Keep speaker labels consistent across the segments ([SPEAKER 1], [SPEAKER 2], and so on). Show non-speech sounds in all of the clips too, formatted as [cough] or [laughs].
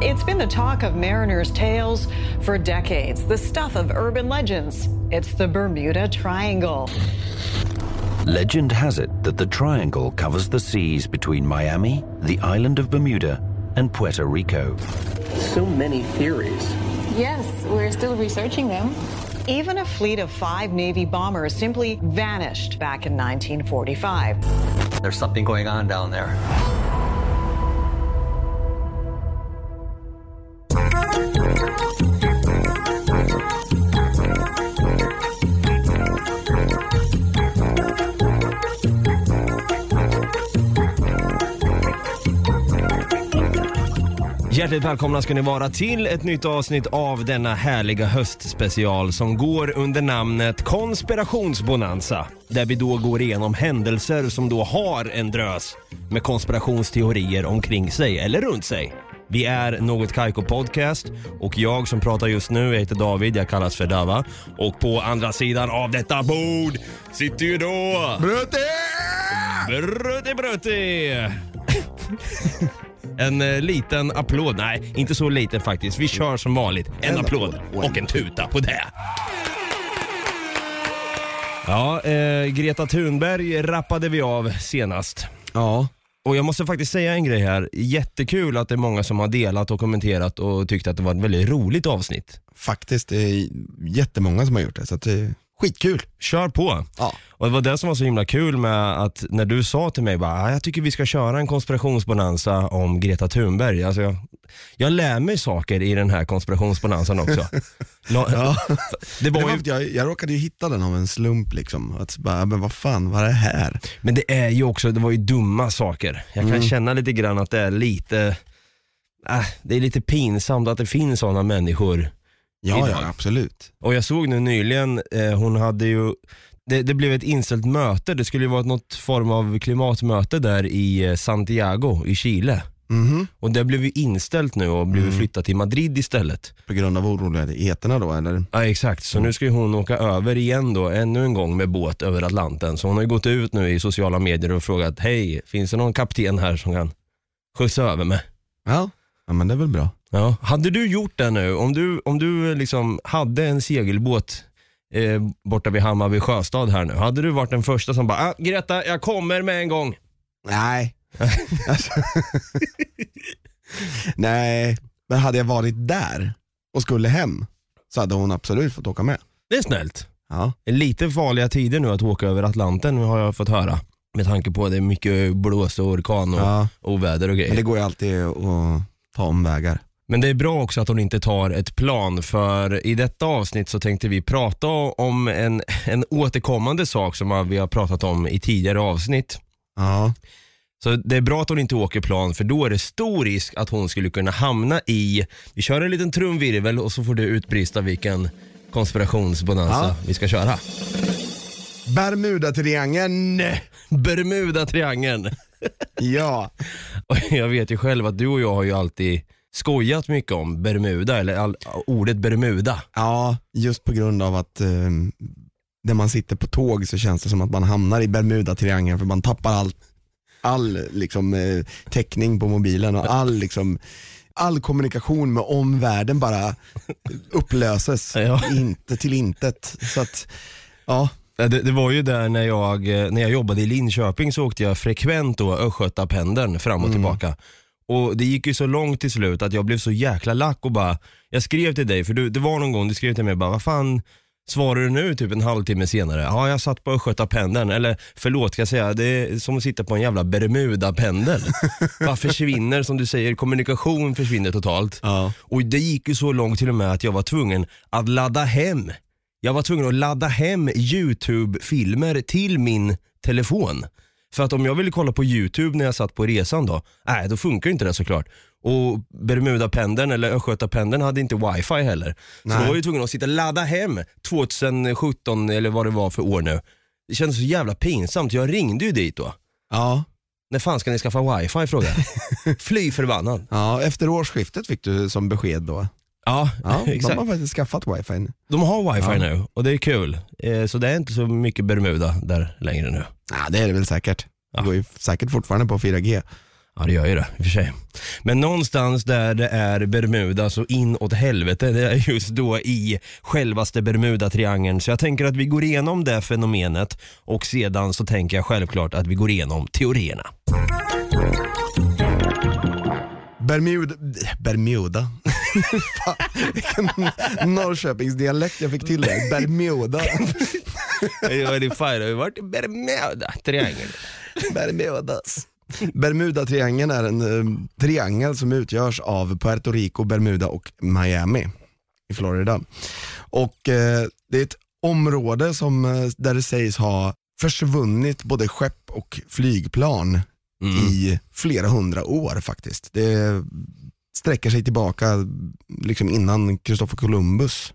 [SPEAKER 1] It's been the talk of mariners' tales for decades, the stuff of urban legends. It's the Bermuda Triangle.
[SPEAKER 2] Legend has it that the triangle covers the seas between Miami, the island of Bermuda, and Puerto Rico.
[SPEAKER 3] So many theories.
[SPEAKER 4] Yes, we're still researching them.
[SPEAKER 1] Even a fleet of five Navy bombers simply vanished back in 1945.
[SPEAKER 3] There's something going on down there.
[SPEAKER 5] Hjärtligt välkomna ska ni vara till ett nytt avsnitt av denna härliga höstspecial som går under namnet Konspirationsbonanza. Där vi då går igenom händelser som då har en drös med konspirationsteorier omkring sig eller runt sig. Vi är Något Kaiko Podcast och jag som pratar just nu jag heter David, jag kallas för Dava. Och på andra sidan av detta bord sitter ju då...
[SPEAKER 6] Brutti!
[SPEAKER 5] Brutti Brutti! [laughs] En eh, liten applåd, nej inte så liten faktiskt. Vi kör som vanligt. En,
[SPEAKER 6] En
[SPEAKER 5] applåd
[SPEAKER 6] applåd och en
[SPEAKER 5] tuta på det. Ja, eh, Greta Thunberg rappade vi av senast.
[SPEAKER 6] Ja,
[SPEAKER 5] Och jag måste faktiskt säga en grej här. Jättekul att det är många som har delat och kommenterat och tyckt att det var ett väldigt roligt avsnitt.
[SPEAKER 6] faktiskt. Det är jättemånga som har gjort det, så att det skitkul.
[SPEAKER 5] Kör på!
[SPEAKER 6] Ja.
[SPEAKER 5] Och det var det som var så himla kul med att när du sa till mig bara, "Ah, jag tycker vi ska köra en konspirationsbonanza om Greta Thunberg. Alltså jag, jag lär mig saker i den här konspirationsbonanzan också. [laughs] La-
[SPEAKER 6] Ja. [laughs]
[SPEAKER 5] Det var
[SPEAKER 6] Det var
[SPEAKER 5] ju,
[SPEAKER 6] för att jag, jag råkade ju hitta den av en slump liksom. Att bara, men vad fan, vad är det här?
[SPEAKER 5] men det är ju också, det var ju dumma saker. Jag kan
[SPEAKER 6] Mm.
[SPEAKER 5] känna lite grann att det är lite, äh, det är lite pinsamt att det finns sådana människor.
[SPEAKER 6] Ja,
[SPEAKER 5] Idag.
[SPEAKER 6] ja absolut.
[SPEAKER 5] Och jag såg nu nyligen, eh, hon hade ju det, det blev ett inställt möte, det skulle ju vara något form av klimatmöte där i eh, Santiago i Chile.
[SPEAKER 6] Mhm.
[SPEAKER 5] Och det blev ju inställt nu och blev
[SPEAKER 6] Mm.
[SPEAKER 5] flyttat till Madrid istället.
[SPEAKER 6] På grund av oroligheterna då eller?
[SPEAKER 5] Ja exakt, så nu ska ju hon åka över igen då, ännu en gång med båt över Atlanten. Så hon har ju gått ut nu i sociala medier och frågat, hej, finns det någon kapten här som kan skjutsa över mig?
[SPEAKER 6] Ja. Ja men det är väl bra.
[SPEAKER 5] Ja. Hade du gjort det nu, om du, om du liksom hade en segelbåt eh, borta vid Hammarby sjöstad här nu, hade du varit den första som bara, ah, Greta, jag kommer med en gång.
[SPEAKER 6] Nej. [laughs] alltså. Nej, men hade jag varit där och skulle hem så hade hon absolut fått åka med.
[SPEAKER 5] Det är snällt.
[SPEAKER 6] Ja.
[SPEAKER 5] Det är lite farliga tider nu att åka över Atlanten har jag fått höra. Med tanke på att det är mycket blåst och orkan och
[SPEAKER 6] ja.
[SPEAKER 5] oväder och grejer.
[SPEAKER 6] Men det går ju alltid att ta omvägar.
[SPEAKER 5] Men det är bra också att hon inte tar ett plan för i detta avsnitt så tänkte vi prata om en, [laughs] en återkommande sak som vi har pratat om i tidigare avsnitt.
[SPEAKER 6] Ja.
[SPEAKER 5] Så det är bra att hon inte åker plan för då är det stor risk att hon skulle kunna hamna i, vi kör en liten trumvirvel och så får du utbrista vilken konspirationsbonanza
[SPEAKER 6] Ja.
[SPEAKER 5] vi ska köra.
[SPEAKER 6] Bermudatriangeln.
[SPEAKER 5] Bermuda-triangeln.
[SPEAKER 6] Ja. [laughs]
[SPEAKER 5] Och jag vet ju själv att du och jag har ju alltid skojat mycket om Bermuda, eller all, ordet Bermuda.
[SPEAKER 6] Ja, just på grund av att eh, när man sitter på tåg så känns det som att man hamnar i Bermudatriangeln för man tappar all, all liksom, eh, täckning på mobilen och all, liksom, all kommunikation med omvärlden bara upplöses [laughs]
[SPEAKER 5] Ja.
[SPEAKER 6] inte till intet. Så att, ja,
[SPEAKER 5] Det, det var ju där när jag, eh, när jag jobbade i Linköping så åkte jag frekvent då Östgötapendeln fram och tillbaka. Och det gick ju så långt till slut att jag blev så jäkla lack och bara, jag skrev till dig, för du, det var någon gång du skrev till mig bara, vad fan svarar du nu typ en halvtimme senare? Ja, jag satt på Östgötapendeln, eller förlåt ska jag säga, det är som att sitta på en jävla Bermudapendel. [laughs] bara försvinner, som du säger, kommunikation försvinner totalt.
[SPEAKER 6] ja.
[SPEAKER 5] Och det gick ju så långt till och med att jag var tvungen att ladda hem. Jag var tvungen att ladda hem YouTube-filmer till min telefon. För att om jag ville kolla på YouTube när jag satt på resan då, nej då funkar inte det såklart. Och Bermudapendeln eller Östgötapendeln hade inte wifi heller. Så
[SPEAKER 6] Nej.
[SPEAKER 5] då var jag tvungen att sitta och ladda hem 2017 eller vad det var för år nu. Det kändes så jävla pinsamt, jag ringde ju dit då.
[SPEAKER 6] ja.
[SPEAKER 5] När fan ska ni skaffa wifi frågade jag. [laughs] Fly förbannad.
[SPEAKER 6] ja, efter årsskiftet fick du som besked då.
[SPEAKER 5] Ja,
[SPEAKER 6] Ja, [laughs] de
[SPEAKER 5] exakt.
[SPEAKER 6] har faktiskt skaffat wifi nu.
[SPEAKER 5] De har wifi
[SPEAKER 6] Ja.
[SPEAKER 5] nu och det är kul. Eh, så det är inte så mycket Bermuda där längre nu.
[SPEAKER 6] Ja, det är det väl säkert.
[SPEAKER 5] Ja.
[SPEAKER 6] Det går ju säkert fortfarande på 4G.
[SPEAKER 5] Ja det gör ju det i och för sig. Men någonstans där det är Bermuda så inåt helvete, det är just då i självaste Bermuda-triangeln. Så jag tänker att vi går igenom det fenomenet och sedan så tänker jag självklart att vi går igenom teorierna.
[SPEAKER 6] Bermuda, Bermuda. Fan, Vilken Norrköpingsdialekt jag fick till där. Bermuda.
[SPEAKER 5] Jag är fine, har ju varit i Bermuda-triangeln.
[SPEAKER 6] Bermudas. Bermuda-triangeln är en eh, triangel som utgörs av Puerto Rico, Bermuda och Miami i Florida. Och eh, det är ett område som, eh, där det sägs ha försvunnit både skepp och flygplan i flera hundra år faktiskt. Det sträcker sig tillbaka liksom innan Christopher Columbus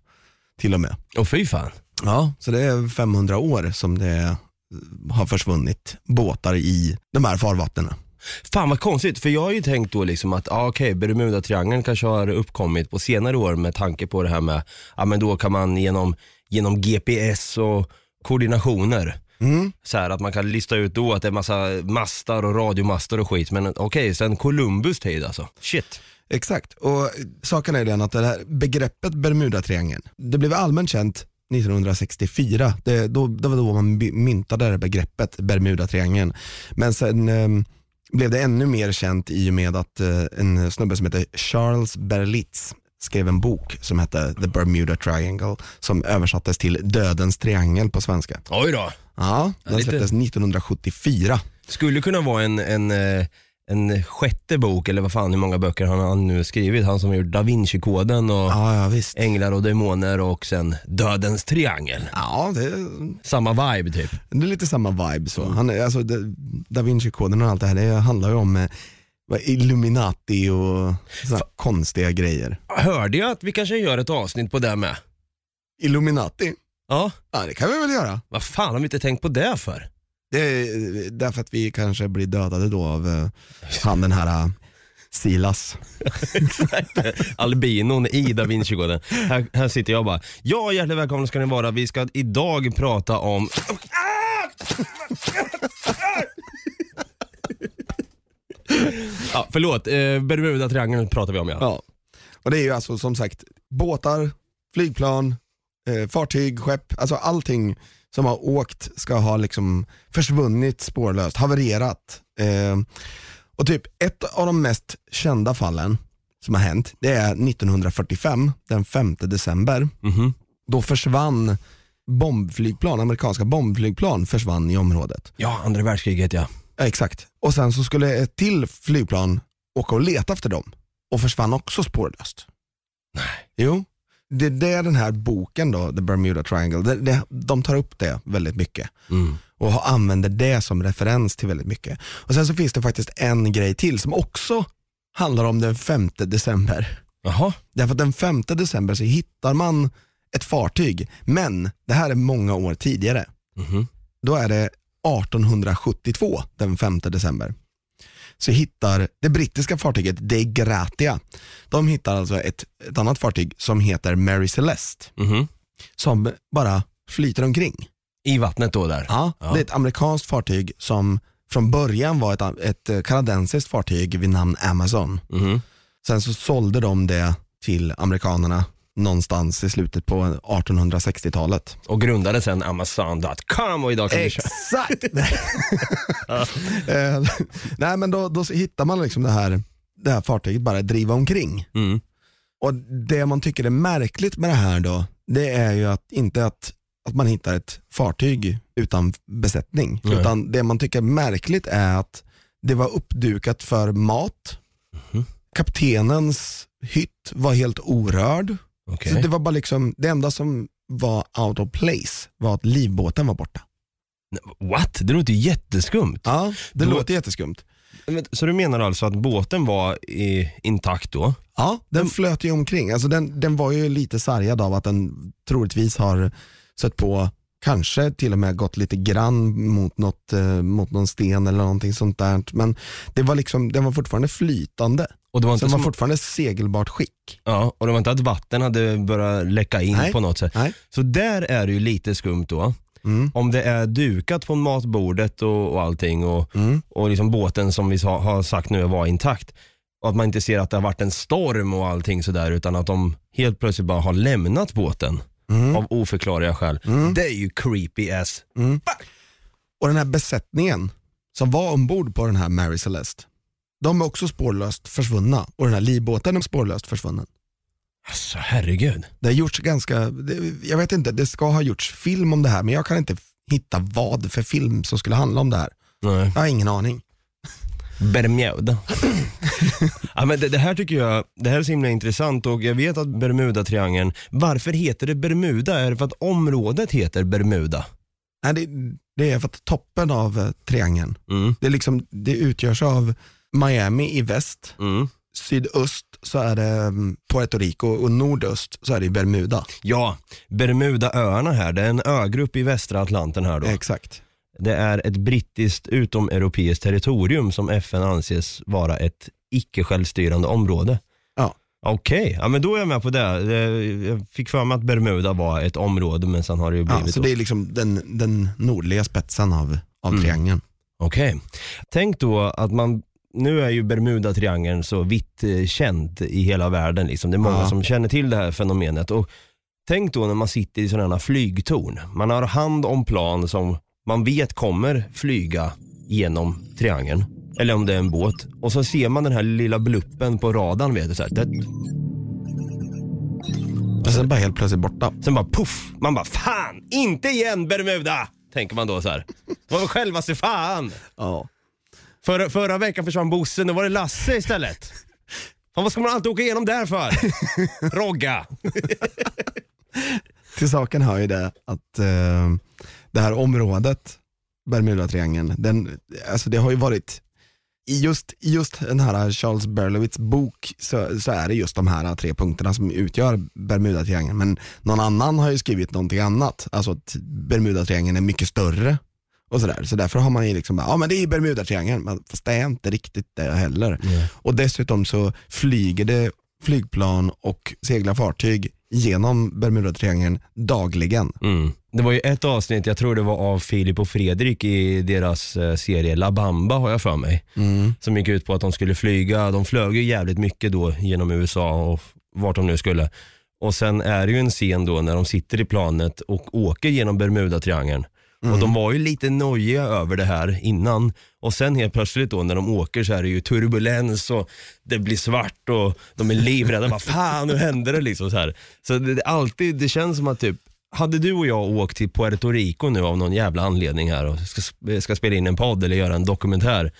[SPEAKER 6] till och med.
[SPEAKER 5] Och fy fan.
[SPEAKER 6] Ja, så det är 500 år som det har försvunnit båtar i de här farvattnen.
[SPEAKER 5] Fan vad konstigt, för jag har ju tänkt då liksom att ah, okej, Bermuda-triangeln kanske har uppkommit på senare år med tanke på det här med, ja men då kan man genom, genom GPS och koordinationer Så här, att man kan lista ut då att det är massa mastar och radiomastar och skit, men okej, sen Columbus tid alltså. Shit.
[SPEAKER 6] Exakt, och saken är den att det här begreppet Bermudatriangeln, det blev allmänt känt 1964. Det, då, det var då man myntade det här begreppet Bermudatriangeln. Men sen eh, blev det ännu mer känt i och med att eh, en snubbe som heter Charles Berlitz skrev en bok som hette The Bermuda Triangle som översattes till Dödens triangel på svenska.
[SPEAKER 5] Oj då.
[SPEAKER 6] Ja, den släpptes 1974.
[SPEAKER 5] Skulle kunna vara en, en, eh, en sjätte bok, eller vad fan hur många böcker han har nu skrivit. Han som har gjort Da Vinci-koden och
[SPEAKER 6] Ja, ja visst.
[SPEAKER 5] Änglar och Demoner och sen Dödens triangel.
[SPEAKER 6] Ja, det,
[SPEAKER 5] Samma vibe typ.
[SPEAKER 6] Det är lite samma vibe så. Han, är- alltså, Da Vinci-koden och allt det här, det handlar ju om eh, vad, Illuminati och såna konstiga grejer.
[SPEAKER 5] Hörde jag att vi kanske gör ett avsnitt på det med?
[SPEAKER 6] Illuminati?
[SPEAKER 5] Ja,
[SPEAKER 6] Ja det kan vi väl göra.
[SPEAKER 5] vad fan har vi inte tänkt på det för?
[SPEAKER 6] Det är därför att vi kanske blir dödade då av eh, han den här eh, Silas.
[SPEAKER 5] Albinon i Da Vinci-koden. Här, här sitter jag och bara, ja hjärtligt välkomna ska ni vara. Vi ska idag prata om... Ja, förlåt, eh, Bermuda-triangeln pratar vi om ja.
[SPEAKER 6] Ja. Och det är ju alltså som sagt båtar, flygplan, eh, fartyg, skepp, alltså allting som har åkt ska ha liksom försvunnit spårlöst, havererat. Eh, och typ ett av de mest kända fallen som har hänt, det är 1945, den 5 december.
[SPEAKER 5] Mhm.
[SPEAKER 6] Då försvann bombflygplan, amerikanska bombflygplan försvann i området.
[SPEAKER 5] Ja, andra världskriget ja.
[SPEAKER 6] Ja, exakt. Och sen så skulle ett till flygplan åka och leta efter dem och försvann också spårlöst. Nej. Jo, det är det den här boken då, The Bermuda Triangle, det, det, de tar upp det väldigt mycket
[SPEAKER 5] Mm.
[SPEAKER 6] och har- använder det som referens till väldigt mycket. Och sen så finns det faktiskt en grej till som också handlar om den 5 december.
[SPEAKER 5] Jaha,
[SPEAKER 6] Därför att den 5 december så hittar man ett fartyg, men det här är många år tidigare.
[SPEAKER 5] Mhm.
[SPEAKER 6] Då är det 1872, den 5 december. Så hittar det brittiska fartyget De Gratia, de hittar alltså ett, ett annat fartyg som heter Mary Celeste,
[SPEAKER 5] Mhm.
[SPEAKER 6] som bara flyter omkring.
[SPEAKER 5] I vattnet då där?
[SPEAKER 6] Ja. Det är ett amerikanskt fartyg som från början var ett, ett eh, kanadensiskt fartyg vid namn Amazon.
[SPEAKER 5] Mhm.
[SPEAKER 6] Sen så sålde de det till amerikanerna någonstans i slutet på 1860-talet.
[SPEAKER 5] Och grundade sen Amazon.com och idag kan.
[SPEAKER 6] Exakt! [laughs] [laughs] Eh, Nej men då, då hittar man liksom det här, det här fartyget bara driva omkring.
[SPEAKER 5] Mm.
[SPEAKER 6] Och det man tycker är märkligt med det här då, det är ju att inte att, att man hittar ett fartyg utan besättning.
[SPEAKER 5] Nej.
[SPEAKER 6] Utan det man tycker är märkligt är att det var uppdukat för mat.
[SPEAKER 5] Mhm.
[SPEAKER 6] Kaptenens hytt var helt orörd.
[SPEAKER 5] Okej.
[SPEAKER 6] Så det var bara liksom, det enda som var out of place var att livbåten var borta.
[SPEAKER 5] What? Det låter jätteskumt.
[SPEAKER 6] Ja, det
[SPEAKER 5] Då-
[SPEAKER 6] låter jätteskumt.
[SPEAKER 5] Men, Så du menar alltså att båten var i, intakt då?
[SPEAKER 6] Ja, den flöt ju omkring. Alltså den, den var ju lite sargad av att den troligtvis har sett på, kanske till och med gått lite grann mot, något, eh, mot någon sten eller någonting sånt där. Men det var liksom, den var fortfarande flytande.
[SPEAKER 5] Och det var
[SPEAKER 6] Så
[SPEAKER 5] inte,
[SPEAKER 6] den var fortfarande segelbart skick.
[SPEAKER 5] ja, och det var inte att vatten hade börjat läcka in
[SPEAKER 6] Nej.
[SPEAKER 5] på något sätt.
[SPEAKER 6] Nej.
[SPEAKER 5] Så där är det ju lite skumt då.
[SPEAKER 6] Mm.
[SPEAKER 5] Om det är dukat på matbordet och, och allting och,
[SPEAKER 6] Mm.
[SPEAKER 5] och liksom båten som vi sa, har sagt nu var intakt. och att man inte ser att det har varit en storm och allting sådär utan att de helt plötsligt bara har lämnat båten av oförklarliga skäl. Det är ju creepy as
[SPEAKER 6] Och den här besättningen som var ombord på den här Mary Celeste, de är också spårlöst försvunna och den här livbåten är spårlöst försvunnen.
[SPEAKER 5] Alltså herregud.
[SPEAKER 6] Det har gjorts ganska, det, jag vet inte, det ska ha gjorts film om det här men jag kan inte hitta vad för film som skulle handla om det här.
[SPEAKER 5] Nej.
[SPEAKER 6] Jag har ingen aning.
[SPEAKER 5] Bermuda. [clears throat] ja, men det, det här tycker jag, det här är så himla intressant och jag vet att Bermuda-triangeln, varför heter det Bermuda? Är det för att området heter Bermuda?
[SPEAKER 6] Nej, det, det är för att toppen av eh, triangeln,
[SPEAKER 5] Mm.
[SPEAKER 6] det, är liksom, det utgörs av Miami i väst,
[SPEAKER 5] Mm.
[SPEAKER 6] sydöst så är det mm, Puerto Rico och nordöst så är det Bermuda.
[SPEAKER 5] Ja, Bermudaöarna här, det är en ögrupp i västra Atlanten här då.
[SPEAKER 6] Exakt.
[SPEAKER 5] Det är ett brittiskt utomeuropeiskt territorium som FN anses vara ett icke-självstyrande område.
[SPEAKER 6] Ja.
[SPEAKER 5] Okej, ja, men då är jag med på det. Jag fick för mig att Bermuda var ett område men sen har det ju
[SPEAKER 6] Ja,
[SPEAKER 5] blivit
[SPEAKER 6] så det är liksom den, den nordliga spetsen av, av
[SPEAKER 5] Mm.
[SPEAKER 6] triangeln.
[SPEAKER 5] Okej. Tänk då att man, nu är ju Bermuda-triangeln så vitt eh, känt i hela världen. Liksom. Det är många
[SPEAKER 6] Ja.
[SPEAKER 5] som känner till det här fenomenet. Och tänk då när man sitter i sådana här flygtorn. Man har hand om plan som man vet kommer flyga genom triangeln. Eller om det är en båt. Och så ser man den här lilla bluppen på radarn. Vet du, så här. Det,
[SPEAKER 6] Och sen bara helt plötsligt borta.
[SPEAKER 5] sen bara puff, man bara fan, inte igen Bermuda! Tänker man då så här. Det var väl självaste fan.
[SPEAKER 6] Ja.
[SPEAKER 5] Förra, förra veckan försvann bussen, då var det Lasse istället. Fan, vad ska man alltid åka igenom där för? Rogga. [laughs]
[SPEAKER 6] Till saken hör ju det att eh, det här området, Bermudatriangeln, den, alltså det har ju varit i just, just den här Charles Berlowitz bok så, så är det just de här tre punkterna som utgör Bermudatriangeln. Men någon annan har ju skrivit någonting annat, alltså att Bermudatriangeln är mycket större. Och sådär. Så därför har man ju liksom, ja men det är Bermudatriangeln, men fast det är inte riktigt det heller. Och dessutom så flyger det flygplan och seglar fartyg genom Bermudatriangeln dagligen.
[SPEAKER 5] Mm. Det var ju ett avsnitt, jag tror det var av Filip och Fredrik i deras eh, serie La Bamba har jag för mig. Som gick ut på att de skulle flyga, de flög ju jävligt mycket då genom USA och vart de nu skulle. Och sen är det ju en scen då när de sitter i planet och åker genom Bermudatriangeln. Och de var ju lite nojiga över det här innan. Och sen helt plötsligt då när de åker så är det ju turbulens och det blir svart och de är livrädda. Vad fan, nu händer det liksom så här. Så det, det, alltid, det känns som att typ, hade du och jag åkt till Puerto Rico nu av någon jävla anledning här och ska, ska spela in en podd eller göra en dokumentär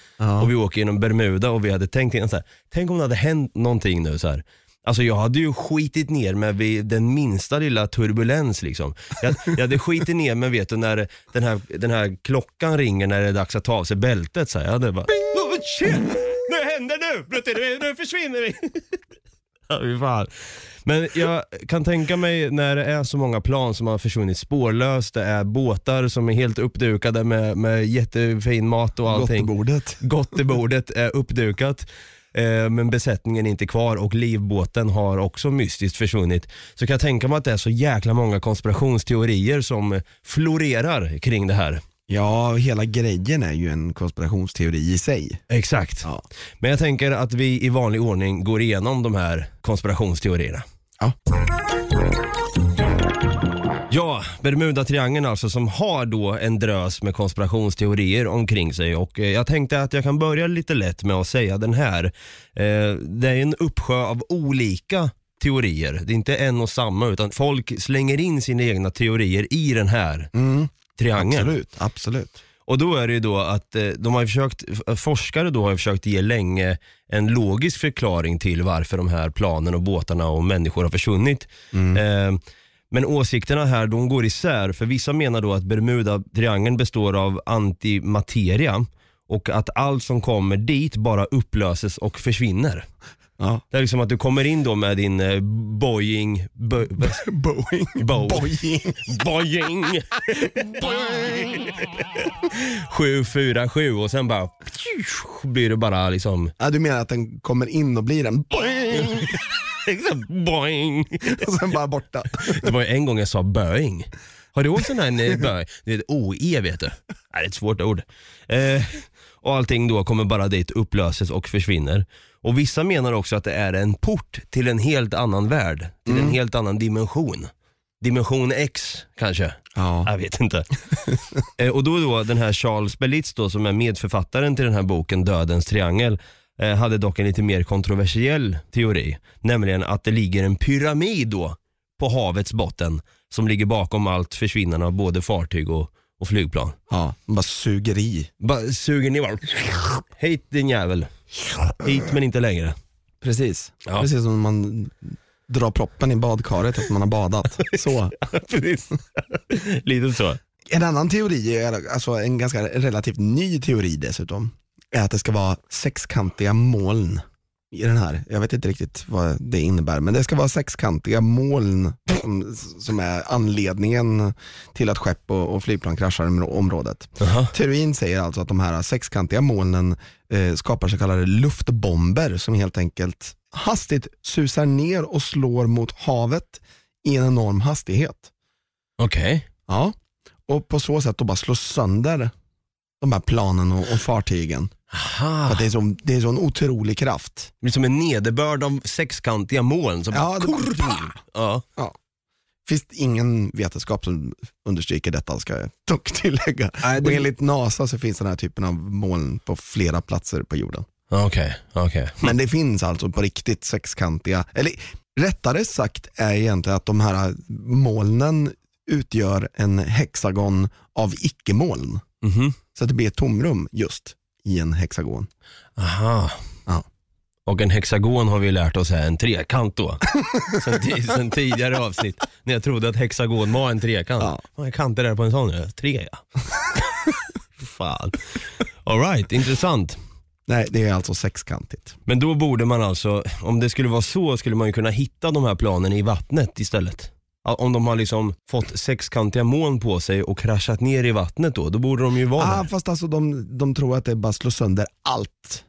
[SPEAKER 5] och vi åker genom Bermuda och vi hade tänkt innan så här, tänk om det hade hänt någonting nu så här. Alltså jag hade ju skitit ner mig vid den minsta lilla turbulens liksom. Jag, jag hade skitit ner mig vet du när den här, den här klockan ringer när det är dags att ta av sig bältet så här. Jag hade bara, oh, shit, nu händer nu, nu försvinner vi. Fan. Men jag kan tänka mig när det är så många plan som har försvunnit spårlöst, det är båtar som är helt uppdukade med, med jättefin mat och allting.
[SPEAKER 6] Gottebordet.
[SPEAKER 5] Gott i bordet är uppdukat. eh, Men besättningen är inte kvar och livbåten har också mystiskt försvunnit. Så kan jag tänka mig att det är så jäkla många konspirationsteorier som florerar kring det här.
[SPEAKER 6] Ja, hela grejen är ju en konspirationsteori i sig.
[SPEAKER 5] Exakt.
[SPEAKER 6] Ja.
[SPEAKER 5] Men jag tänker att vi i vanlig ordning går igenom de här konspirationsteorierna.
[SPEAKER 6] Ja.
[SPEAKER 5] Ja, Bermuda-triangeln alltså som har då en drös med konspirationsteorier omkring sig och eh, jag tänkte att jag kan börja lite lätt med att säga den här. Eh, det är en uppsjö av olika teorier. Det är inte en och samma utan folk slänger in sina egna teorier i den här triangeln.
[SPEAKER 6] Absolut, absolut.
[SPEAKER 5] Och då är det ju då att eh, de har försökt, f- forskare då har försökt ge länge en logisk förklaring till varför de här planen och båtarna och människor har försvunnit. Eh, men åsikterna här de går isär för vissa menar då att Bermuda-triangeln består av antimateria och att allt som kommer dit bara upplöses och försvinner.
[SPEAKER 6] Ja.
[SPEAKER 5] Det är liksom att du kommer in då med din eh, Boeing, bo,
[SPEAKER 6] Boeing.
[SPEAKER 5] Bo-
[SPEAKER 6] Boeing.
[SPEAKER 5] Boeing. 747 och sen bara blir det bara liksom
[SPEAKER 6] Ja, du menar att den kommer in och blir en boing [laughs]
[SPEAKER 5] liksom boing.
[SPEAKER 6] och sen bara borta.
[SPEAKER 5] Det var ju en gång jag sa Boeing. Har du åkt sån här eh? Det är ett OE vet du. Nej, Det är ett svårt ord. Eh, och allting då kommer bara dit, upplöses och försvinner. Och vissa menar också att det är en port till en helt annan värld, till en helt annan dimension. Dimension X kanske?
[SPEAKER 6] Ja.
[SPEAKER 5] Jag vet inte. [laughs] eh, och då, då den här Charles Berlitz då, som är medförfattaren till den här boken Dödens triangel, eh, hade dock en lite mer kontroversiell teori. Nämligen att det ligger en pyramid då på havets botten som ligger bakom allt försvinnande av både fartyg och, och flygplan.
[SPEAKER 6] Ja, de bara suger i.
[SPEAKER 5] Bara suger ner bara. Hit din jävel. Hit men inte längre.
[SPEAKER 6] Precis.
[SPEAKER 5] Ja.
[SPEAKER 6] Precis som man drar proppen i badkaret efter man har badat. [laughs] Så.
[SPEAKER 5] Precis. Lite så.
[SPEAKER 6] En annan teori, är- alltså en ganska relativt ny teori dessutom, är att det ska vara sexkantiga moln i den här. Jag vet inte riktigt vad det innebär, men det ska vara sexkantiga moln som, som är anledningen till att skepp och, och flygplan kraschar i området.
[SPEAKER 5] Jaha.
[SPEAKER 6] Teorin säger alltså att de här sexkantiga molnen eh, skapar så kallade luftbomber som helt enkelt hastigt susar ner och slår mot havet i en enorm hastighet.
[SPEAKER 5] Okej.
[SPEAKER 6] Ja, och på så sätt då bara slå sönder de här planen och, och fartygen. För
[SPEAKER 5] Aha.
[SPEAKER 6] att det är, så, det är så en otrolig kraft.
[SPEAKER 5] Det blir som en nederbörd av sexkantiga moln. Som
[SPEAKER 6] Ja, det-
[SPEAKER 5] Kurr! ja.
[SPEAKER 6] Finns det ingen vetenskap som understryker detta ska jag dock [laughs] tillägga.
[SPEAKER 5] Nej, det-
[SPEAKER 6] Och enligt NASA så finns den här typen av moln på flera platser på jorden.
[SPEAKER 5] Okej, okej.
[SPEAKER 6] Men det finns alltså på riktigt sexkantiga, eller rättare sagt är egentligen att de här molnen utgör en hexagon av icke-moln.
[SPEAKER 5] Mhm.
[SPEAKER 6] Så att det blir ett tomrum just i en hexagon.
[SPEAKER 5] Aha.
[SPEAKER 6] Ja.
[SPEAKER 5] Och en hexagon har vi lärt oss är en trekant då. [laughs] sen, sen tidigare avsnitt när jag trodde att hexagon var en trekant.
[SPEAKER 6] Ja.
[SPEAKER 5] Är kanter där på en sån? Ja, Tre ja. [laughs] Fan. Alright, intressant.
[SPEAKER 6] Nej, det är alltså sexkantigt.
[SPEAKER 5] Men då borde man alltså, om det skulle vara så, skulle man ju kunna hitta de här planen i vattnet istället. Om de har liksom fått sexkantiga moln på sig och kraschat ner i vattnet då, då borde de ju vara
[SPEAKER 6] Ah,
[SPEAKER 5] där.
[SPEAKER 6] fast alltså de, de tror att det bara slår sönder allt.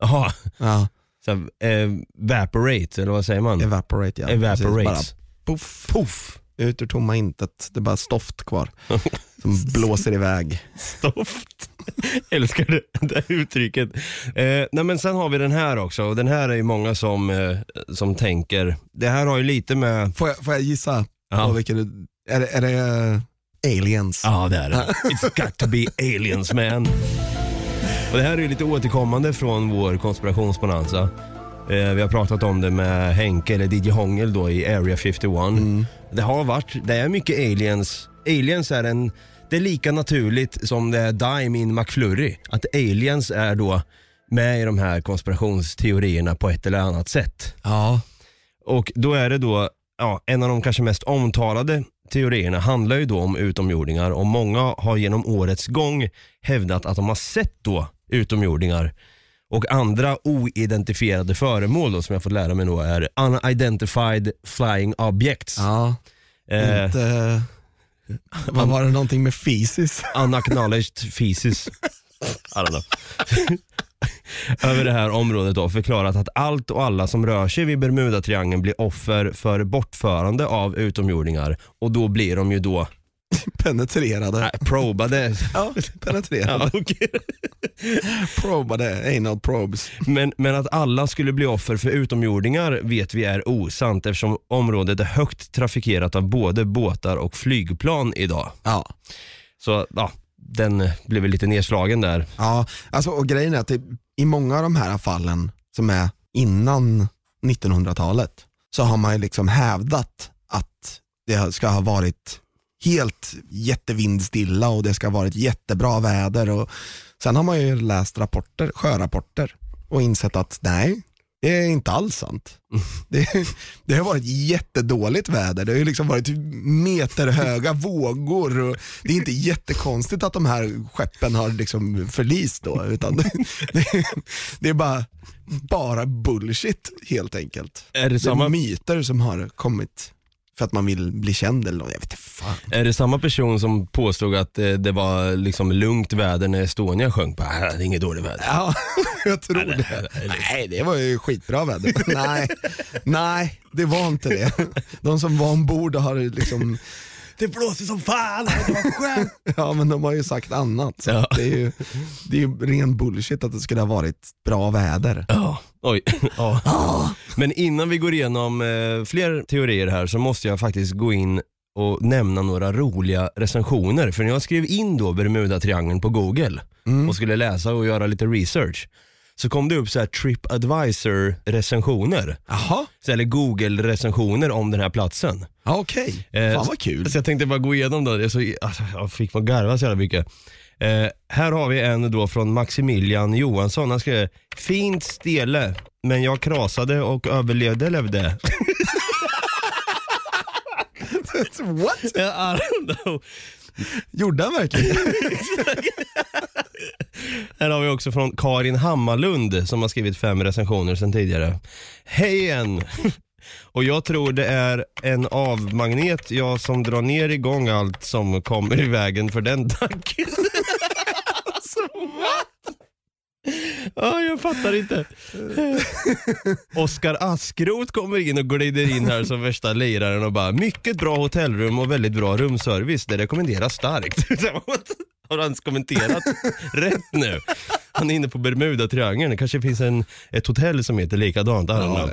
[SPEAKER 5] Jaha,
[SPEAKER 6] Ja, [laughs]
[SPEAKER 5] så eh, evaporate, eller vad säger man?
[SPEAKER 6] evaporate ja.
[SPEAKER 5] Evaporate.
[SPEAKER 6] Bara puff,
[SPEAKER 5] Puff.
[SPEAKER 6] ut ur tomma intet. Det är bara stoft kvar. [laughs] Som blåser iväg.
[SPEAKER 5] Stoft. [laughs] Älskar det, det uttrycket. Eh, nej men sen har vi den här också och den här är ju många som, eh, som tänker, det här har ju lite med,
[SPEAKER 6] Får jag, får jag gissa?
[SPEAKER 5] Ja.
[SPEAKER 6] Vilken, du- är, är det eh, aliens?
[SPEAKER 5] ja det är det. [laughs] It's got to be aliens man. Och det här är lite återkommande från vår konspirationsbonanza. Eh, vi har pratat om det med Henke, eller DJ Hångel då i Area 51. Det har varit, det är mycket aliens. Aliens är en, det är lika naturligt som det är Dime in McFlurry. Att aliens är då med i de här konspirationsteorierna på ett eller annat sätt.
[SPEAKER 6] Ja.
[SPEAKER 5] Och då är det då, ja, en av de kanske mest omtalade teorierna handlar ju då om utomjordingar och många har genom årets gång hävdat att de har sett då utomjordingar och andra oidentifierade föremål då, som jag fått lära mig då är unidentified flying objects.
[SPEAKER 6] ja.
[SPEAKER 5] Eh,
[SPEAKER 6] Inte, vad var det någonting med fysis?
[SPEAKER 5] unacknowledged feces. I don't know. [laughs] [laughs] Över det här området då förklarat att allt och alla som rör sig vid Bermudatriangeln blir offer för bortförande av utomjordingar och då blir de ju då [laughs]
[SPEAKER 6] Penetrerade.
[SPEAKER 5] äh, probade. [laughs]
[SPEAKER 6] Ja, penetrerade.
[SPEAKER 5] Ja, okej.
[SPEAKER 6] Probade, anal probes.
[SPEAKER 5] men, men att alla skulle bli offer för utomjordingar vet vi är osant eftersom området är högt trafikerat av både båtar och flygplan idag.
[SPEAKER 6] Ja.
[SPEAKER 5] Så ja, den blev väl lite nedslagen där.
[SPEAKER 6] Ja, alltså, och grejen är att det, i många av de här fallen som är innan 1900-talet så har man ju liksom hävdat att det ska ha varit helt jättevindstilla och det ska ha varit jättebra väder. Och sen har man ju läst rapporter, sjörapporter och insett att nej, det är inte alls sant. Det, det har varit jättedåligt väder, det har ju liksom varit meterhöga vågor och det är inte jättekonstigt att de här skeppen har liksom förlist då, utan det, det, det är bara, bara bullshit helt enkelt.
[SPEAKER 5] Är det
[SPEAKER 6] Det är myter som har kommit för att man vill bli känd eller något, jag vet inte fan.
[SPEAKER 5] är det samma person som påstod att eh, det var liksom lugnt väder när Estonia sjönk? Bara, "Ah, det är inget dåligt väder.
[SPEAKER 6] Ja, [laughs] jag tror det. Nej, det var ju skitbra väder. [laughs] nej, nej, det var inte det. De som var ombord har liksom
[SPEAKER 5] det blåser som fan, det var skönt. [laughs]
[SPEAKER 6] Ja men de har ju sagt annat. Så
[SPEAKER 5] Ja.
[SPEAKER 6] det, är ju, det är ju ren bullshit att det skulle ha varit bra väder.
[SPEAKER 5] Ja, oj. [laughs] Ja. Men innan vi går igenom eh, fler teorier här så måste jag faktiskt gå in och nämna några roliga recensioner. För när jag skrev in då Bermuda-triangeln på google och skulle läsa och göra lite research så kom det upp så här TripAdvisor recensioner.
[SPEAKER 6] Jaha,
[SPEAKER 5] Så, eller google recensioner om den här platsen.
[SPEAKER 6] ja, okej.
[SPEAKER 5] Eh,
[SPEAKER 6] Fan vad kul.
[SPEAKER 5] Så jag tänkte bara gå igenom det så, alltså, jag fick man garva så jävla mycket. Eh, här har vi en då från Maximilian Johansson, han skrev Fint stele, men jag krasade och överlevde levde. [laughs]
[SPEAKER 6] What? [laughs]
[SPEAKER 5] I don't know.
[SPEAKER 6] Gjorde han verkligen? [laughs]
[SPEAKER 5] Här har vi också från Karin Hammarlund som har skrivit fem recensioner sedan tidigare. Hej igen! [laughs] Och jag tror det är en avmagnet, jag som drar ner igång allt som kommer i vägen för den tanken. [laughs] alltså, what? Ja, jag fattar inte. [laughs] Oskar Askrot kommer in och glider in här som värsta liraren och bara mycket bra hotellrum och väldigt bra rumservice. Det rekommenderas starkt. [laughs] Har han kommenterat rätt nu? Han är inne på Bermuda-triangeln. Det kanske finns en, ett hotell som heter likadant.
[SPEAKER 6] Ja.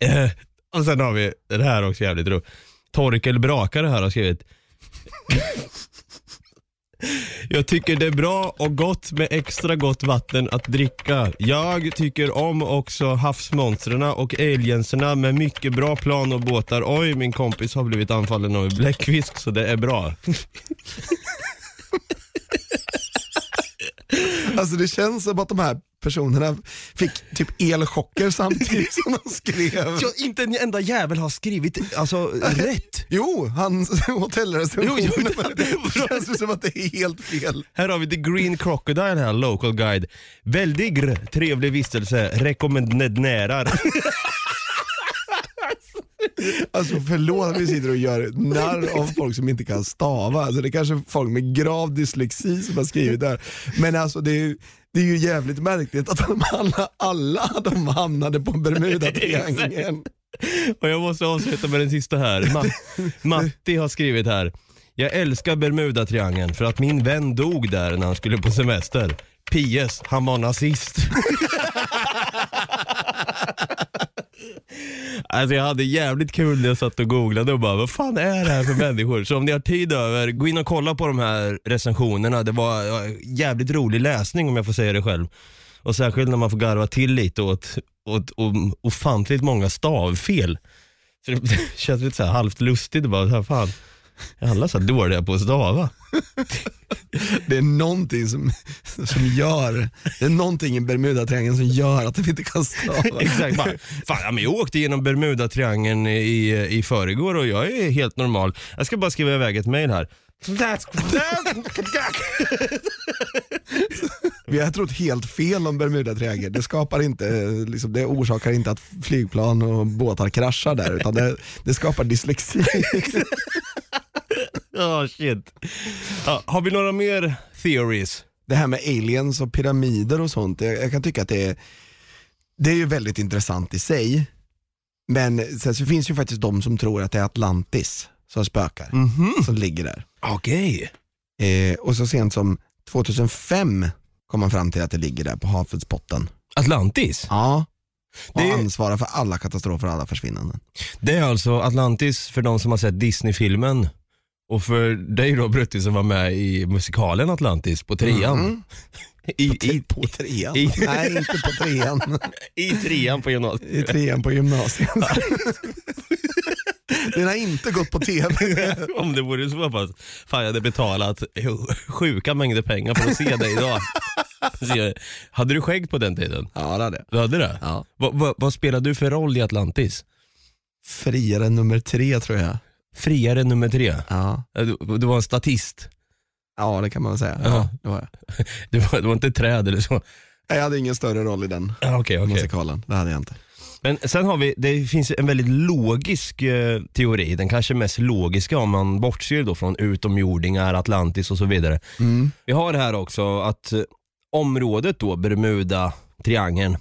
[SPEAKER 5] Eh, och sen har vi, det här också jävligt roligt. Torkel Brakare här har skrivit. Jag tycker det är bra och gott med extra gott vatten att dricka. Jag tycker om också havsmonstren och alienserna med mycket bra plan och båtar. Oj, min kompis har blivit anfallen av en bläckfisk så det är bra. [laughs]
[SPEAKER 6] Alltså det känns som att de här personerna fick typ elchocker samtidigt som de skrev.
[SPEAKER 5] Ja, inte en enda jävel har skrivit alltså, rätt. [laughs]
[SPEAKER 6] Jo, han hotellrecensionen.
[SPEAKER 5] Det-
[SPEAKER 6] känns som att det är helt fel.
[SPEAKER 5] Här har vi The Green Crocodile här, local guide. Väldigt trevlig vistelse, rekommenderar. [laughs]
[SPEAKER 6] Alltså förlåt att vi sitter och gör narr av folk som inte kan stava. Alltså det är kanske folk med grav dyslexi som har skrivit det här. Men alltså det är, det är ju jävligt märkligt att de alla, alla de hamnade på Bermuda-triangeln.
[SPEAKER 5] Och jag måste avsluta med den sista här. Ma- [laughs] Matti har skrivit här. Jag älskar Bermuda-triangeln för att min vän dog där när han skulle på semester. P.S. Han var nazist. [laughs] Alltså jag hade jävligt kul när jag satt och googlade och bara, vad fan är det här för människor? Så om ni har tid över, gå in och kolla på de här recensionerna. Det var jävligt rolig läsning om jag får säga det själv. Och särskilt när man får garva till lite åt, åt, åt ofantligt många stavfel. Så det [laughs] känns lite så här halvt lustigt bara, så här, fan, är [laughs] alla så dåliga på att stava? [laughs]
[SPEAKER 6] Det är någonting som, som gör, det är någonting i Bermuda-triangeln som gör att de inte kan stava. [laughs]
[SPEAKER 5] Exakt, bara, fan, ja, men jag åkte genom Bermuda-triangeln i, i förrgår och jag är helt normal. Jag ska bara skriva iväg ett mail här.
[SPEAKER 6] Vi har trott helt fel om Bermuda-triangeln. Det, skapar inte, liksom, det orsakar inte att flygplan och båtar kraschar där utan det, det skapar dyslexi.
[SPEAKER 5] Ja, shit. Ja, har vi några mer theories?
[SPEAKER 6] Det här med aliens och pyramider och sånt, jag, jag kan tycka att det är, det är ju väldigt intressant i sig. Men sen så finns ju faktiskt de som tror att det är Atlantis som spökar, som ligger där.
[SPEAKER 5] Okej.
[SPEAKER 6] Eh, och så sent som 2005 kom man fram till att det ligger där på havsbotten.
[SPEAKER 5] Atlantis?
[SPEAKER 6] Ja. Och
[SPEAKER 5] Det-
[SPEAKER 6] ansvarar för alla katastrofer och alla försvinnanden.
[SPEAKER 5] Det är alltså Atlantis för de som har sett Disney-filmen. Och för dig då Brutti som var med i musikalen Atlantis på trean.
[SPEAKER 6] Mm. [laughs]
[SPEAKER 5] I,
[SPEAKER 6] På, tre,
[SPEAKER 5] i,
[SPEAKER 6] på trean?
[SPEAKER 5] i-
[SPEAKER 6] Nej, inte på trean. [laughs]
[SPEAKER 5] I trean på
[SPEAKER 6] I
[SPEAKER 5] gymnasiet.
[SPEAKER 6] trean på gymnasiet. Den har inte gått på tv. [laughs]
[SPEAKER 5] Om det vore så pass. Fan jag hade betalat sjuka mängder pengar för att se dig idag. Hade du skägg på den tiden?
[SPEAKER 6] Ja, det hade jag.
[SPEAKER 5] Du hade det?
[SPEAKER 6] Ja.
[SPEAKER 5] Vad, vad, vad spelade du för roll i Atlantis?
[SPEAKER 6] Friare nummer tre tror jag.
[SPEAKER 5] Friare nummer tre.
[SPEAKER 6] Ja,
[SPEAKER 5] Du, du var en statist.
[SPEAKER 6] ja det kan man väl säga.
[SPEAKER 5] Ja.
[SPEAKER 6] Det var jag. [laughs]
[SPEAKER 5] Du var, du var inte ett träd eller så.
[SPEAKER 6] Jag hade ingen större roll i den
[SPEAKER 5] Ja, Okej, okej.
[SPEAKER 6] musikalen. Det hade jag inte.
[SPEAKER 5] Men sen har vi, det finns en väldigt logisk eh, teori, den kanske mest logiska om man bortser då från utomjordingar, Atlantis och så vidare.
[SPEAKER 6] Mm.
[SPEAKER 5] Vi har här också att eh, området då, Bermuda, triangeln,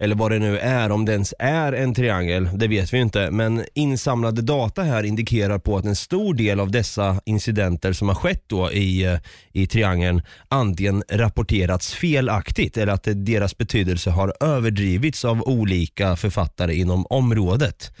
[SPEAKER 5] eller vad det nu är, om det ens är en triangel, det vet vi inte. Men insamlade data här indikerar på att en stor del av dessa incidenter som har skett då i, eh, i triangeln antingen rapporterats felaktigt eller att deras betydelse har överdrivits av olika författare inom området.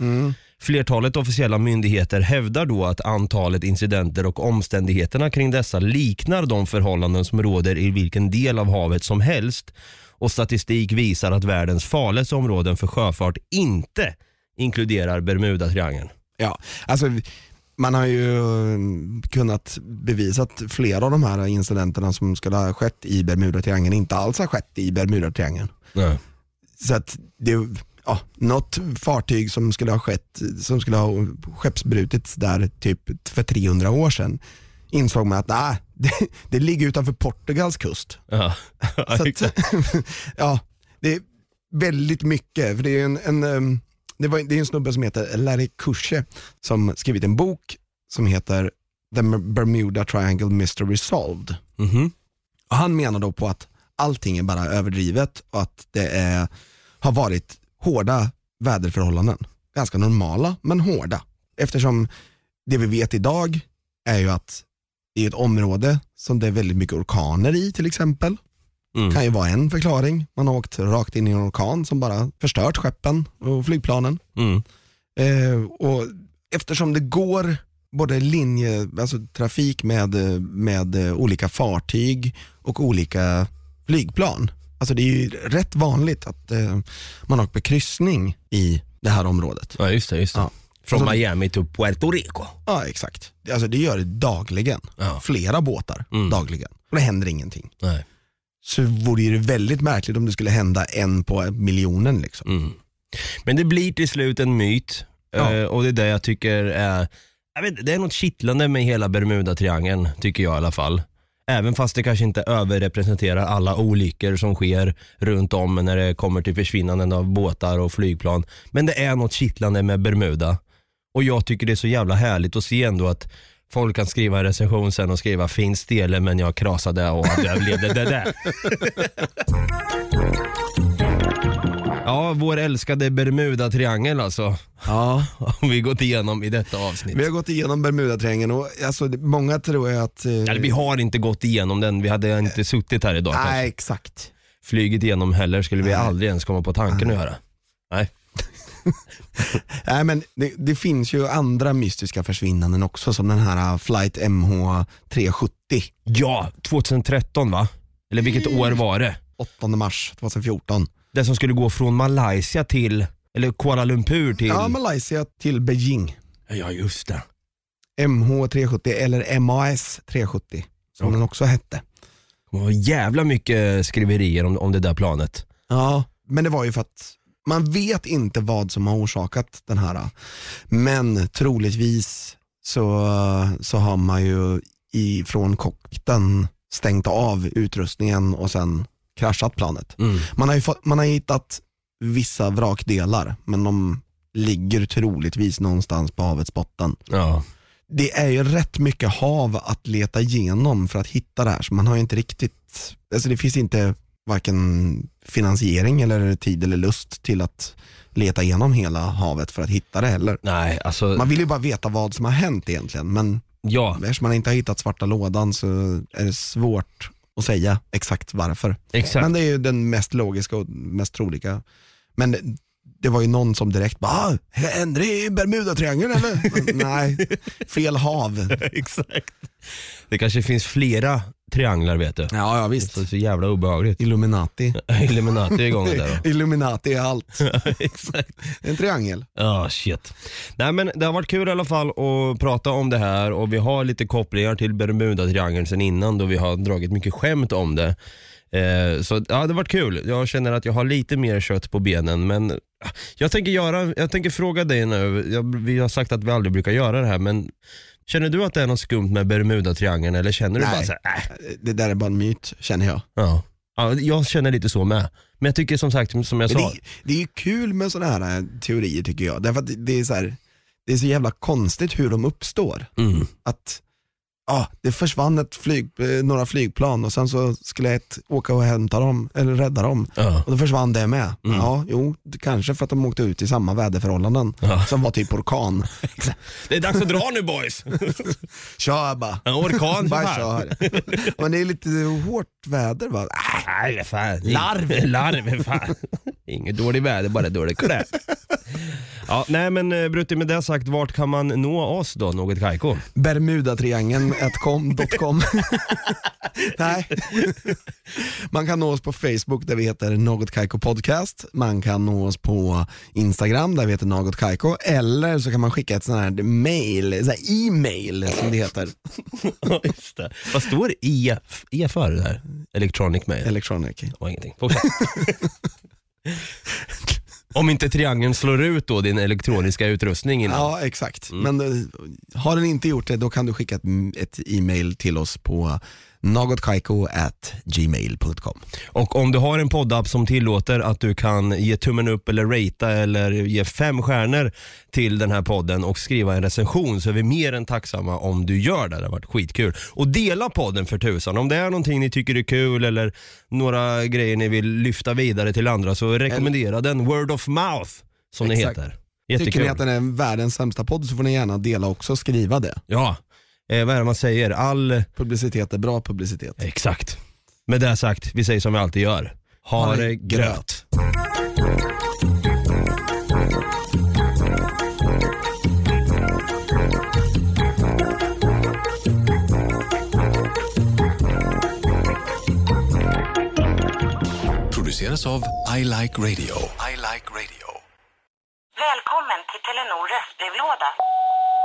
[SPEAKER 5] Flertalet officiella myndigheter hävdar då att antalet incidenter och omständigheterna kring dessa liknar de förhållanden som råder i vilken del av havet som helst och statistik visar att världens farligaste områden för sjöfart inte inkluderar Bermudatriangeln.
[SPEAKER 6] Ja, alltså man har ju mm, kunnat bevisa att flera av de här incidenterna som skulle ha skett i Bermudatriangeln inte alls har skett i Bermudatriangeln.
[SPEAKER 5] Nej.
[SPEAKER 6] Så att det, ja, något fartyg som skulle ha skett, som skulle ha skeppsbrutits där typ för 300 år sedan insåg man att nej, det, det ligger utanför Portugals kust.
[SPEAKER 5] Ja. [laughs]
[SPEAKER 6] Att, [laughs] ja, det är väldigt mycket. För det är en, en, det, var, det är en snubbe som heter Larry Kusche som skrivit en bok som heter The Bermuda Triangle Mystery Solved.
[SPEAKER 5] Mhm.
[SPEAKER 6] Och han menar då på att allting är bara överdrivet och att det är, har varit hårda väderförhållanden. Ganska normala men hårda. Eftersom det vi vet idag är ju att det är ett område som det är väldigt mycket orkaner i till exempel.
[SPEAKER 5] Mm.
[SPEAKER 6] Kan ju vara en förklaring. Man har åkt rakt in i en orkan som bara förstört skeppen och flygplanen.
[SPEAKER 5] Mm.
[SPEAKER 6] Eh, och eftersom det går både linje, alltså trafik med, med olika fartyg och olika flygplan. Alltså det är ju rätt vanligt att eh, man åker på kryssning i det här området.
[SPEAKER 5] Ja just det, just det.
[SPEAKER 6] Ja.
[SPEAKER 5] Från
[SPEAKER 6] Alltså-
[SPEAKER 5] Miami till Puerto Rico.
[SPEAKER 6] Ja exakt. Alltså det gör det dagligen.
[SPEAKER 5] Ja.
[SPEAKER 6] Flera båtar
[SPEAKER 5] Mm.
[SPEAKER 6] dagligen. Och det händer ingenting.
[SPEAKER 5] Nej.
[SPEAKER 6] Så vore det väldigt märkligt om det skulle hända en på miljonen. Liksom.
[SPEAKER 5] Mm. Men det blir till slut en myt
[SPEAKER 6] Ja.
[SPEAKER 5] eh, och det är det jag tycker är, jag vet, det är något kittlande med hela Bermudatriangeln tycker jag i alla fall. Även fast det kanske inte överrepresenterar alla olyckor som sker runt om när det kommer till försvinnanden av båtar och flygplan. Men det är något kittlande med Bermuda. Och jag tycker det är så jävla härligt att se ändå att folk kan skriva en recension sen och skriva fin stele men jag krasade och överlevde det där. [laughs] Ja, vår älskade Bermuda-triangel alltså.
[SPEAKER 6] Ja. [laughs]
[SPEAKER 5] Har vi gått igenom i detta avsnitt.
[SPEAKER 6] Vi har gått igenom Bermudatriangeln och alltså, många tror jag att... Eh,
[SPEAKER 5] Eller vi har inte gått igenom den, vi hade inte suttit här idag kanske.
[SPEAKER 6] Nej exakt.
[SPEAKER 5] Flygit igenom heller skulle vi
[SPEAKER 6] Nej.
[SPEAKER 5] aldrig ens komma på tanken att göra. Nej. [laughs] [laughs]
[SPEAKER 6] Nej men det, det finns ju andra mystiska försvinnanden också som den här uh, flight MH370.
[SPEAKER 5] Ja, 2013 va? Eller vilket år var det?
[SPEAKER 6] 8 mars 2014.
[SPEAKER 5] Det som skulle gå från Malaysia till, eller Kuala Lumpur till...
[SPEAKER 6] Ja, Malaysia till Beijing.
[SPEAKER 5] ja just det.
[SPEAKER 6] MH370 eller MAS 370 som
[SPEAKER 5] Ja.
[SPEAKER 6] den också hette.
[SPEAKER 5] Det var jävla mycket skriverier om, om det där planet.
[SPEAKER 6] Ja, men det var ju för att man vet inte vad som har orsakat den här. Men troligtvis så, så har man ju i, från cockpiten stängt av utrustningen och sen kraschat planet.
[SPEAKER 5] Mm.
[SPEAKER 6] Man har, ju fått, man har hittat vissa vrakdelar men de ligger troligtvis någonstans på havets botten.
[SPEAKER 5] Ja.
[SPEAKER 6] Det är ju rätt mycket hav att leta igenom för att hitta det här så man har ju inte riktigt, alltså det finns inte varken finansiering eller tid eller lust till att leta igenom hela havet för att hitta det heller.
[SPEAKER 5] Nej, alltså,
[SPEAKER 6] Man vill ju bara veta vad som har hänt egentligen men
[SPEAKER 5] ja,
[SPEAKER 6] eftersom man inte har hittat svarta lådan så är det svårt att säga exakt varför.
[SPEAKER 5] exakt.
[SPEAKER 6] Men det är ju den mest logiska och mest troliga. Men det, det var ju någon som direkt bara, ah, händer det i Bermudatriangeln eller? [laughs] Nej, fel hav. [laughs]
[SPEAKER 5] exakt. Det kanske finns flera trianglar vet du.
[SPEAKER 6] Ja, ja visst.
[SPEAKER 5] Så, så jävla obehagligt.
[SPEAKER 6] Illuminati. [laughs]
[SPEAKER 5] Illuminati är igång där då.
[SPEAKER 6] Illuminati är allt.
[SPEAKER 5] exakt.
[SPEAKER 6] En triangel.
[SPEAKER 5] Ja, shit. Nej men det har varit kul i alla fall att prata om det här och vi har lite kopplingar till Bermuda-triangeln sen innan då vi har dragit mycket skämt om det. Eh, så ja, det varit kul. Jag känner att jag har lite mer kött på benen men ah, jag tänker, göra, jag tänker fråga dig nu, jag, vi har sagt att vi aldrig brukar göra det här men känner du att det är något skumt med Bermuda-triangeln eller känner du
[SPEAKER 6] Nej.
[SPEAKER 5] bara så här, äh,
[SPEAKER 6] Det där är bara en myt känner jag.
[SPEAKER 5] ja. ja. Jag känner lite så med. Men jag tycker som sagt, som jag
[SPEAKER 6] Men
[SPEAKER 5] sa,
[SPEAKER 6] det, det är ju kul med sådana här eh, teorier tycker jag. Därför att det- det är så, här, det är så jävla konstigt hur de uppstår.
[SPEAKER 5] mm,
[SPEAKER 6] Att ah, det försvann ett flyg, eh, några flygplan och sen så skulle ett åka och hämta dem, eller rädda dem.
[SPEAKER 5] Ja.
[SPEAKER 6] Och då försvann det med. Ja, jo, kanske för att de åkte ut i samma väderförhållanden som var typ orkan. [laughs]
[SPEAKER 5] Det är dags att dra nu boys. [laughs]
[SPEAKER 6] Kör bara.
[SPEAKER 5] En orkan
[SPEAKER 6] Bara kör. Men det är lite hårt väder va?
[SPEAKER 5] Nej, fan. Larv. Larv, fan. Inget dåligt väder, bara dålig klädd. Ja, nej men eh, Brutti, med det sagt, vart kan man nå oss då, något Kaiko?
[SPEAKER 6] Bermudatriangeln.com [laughs] Nej. Man kan nå oss på Facebook där vi heter Något Kaiko Podcast. Man kan nå oss på Instagram där vi heter Något Kaiko. Eller så kan man skicka ett sånt här mail, så här e-mail som det heter. [laughs]
[SPEAKER 5] Ja, just det. Vad står E, e för det här? Electronic mail?
[SPEAKER 6] Electronic.
[SPEAKER 5] Det var ingenting. Fortsätt. [laughs] Om inte triangeln slår ut då din elektroniska utrustning innan.
[SPEAKER 6] Ja, exakt. Men eh, har den inte gjort det, då kan du skicka ett, ett e-mail till oss på nagotkaiko@gmail.com.
[SPEAKER 5] Och om du har en poddapp som tillåter att du kan ge tummen upp eller ratea eller ge fem stjärnor till den här podden och skriva en recension så är vi mer än tacksamma om du gör det. Det har varit skitkul. Och dela podden för tusan. Om det är någonting ni tycker är kul eller några grejer ni vill lyfta vidare till andra så rekommendera den. Word of mouth som
[SPEAKER 6] Exakt.
[SPEAKER 5] det heter.
[SPEAKER 6] Tycker
[SPEAKER 5] Jättekul.
[SPEAKER 6] ni att den är världens sämsta podd så får ni gärna dela också och skriva det.
[SPEAKER 5] Ja, eh, vad är det man säger? All...
[SPEAKER 6] Publicitet är bra publicitet.
[SPEAKER 5] Exakt. Med det sagt, vi säger som vi alltid gör. Ha,
[SPEAKER 6] Ha det
[SPEAKER 5] det gröt.
[SPEAKER 7] Produceras av I Like Radio. I Like Radio.
[SPEAKER 8] Välkommen till Telenor röstbrevlåda.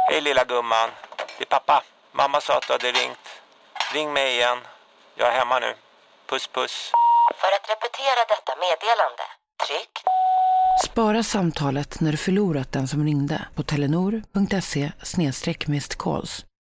[SPEAKER 9] Hej lilla gumman. Det är pappa. Mamma sa att du hade ringt. Ring mig igen. Jag är hemma nu. Puss puss.
[SPEAKER 8] För att repetera detta meddelande, tryck
[SPEAKER 10] Spara samtalet när du förlorat den som ringde på telenor.se calls.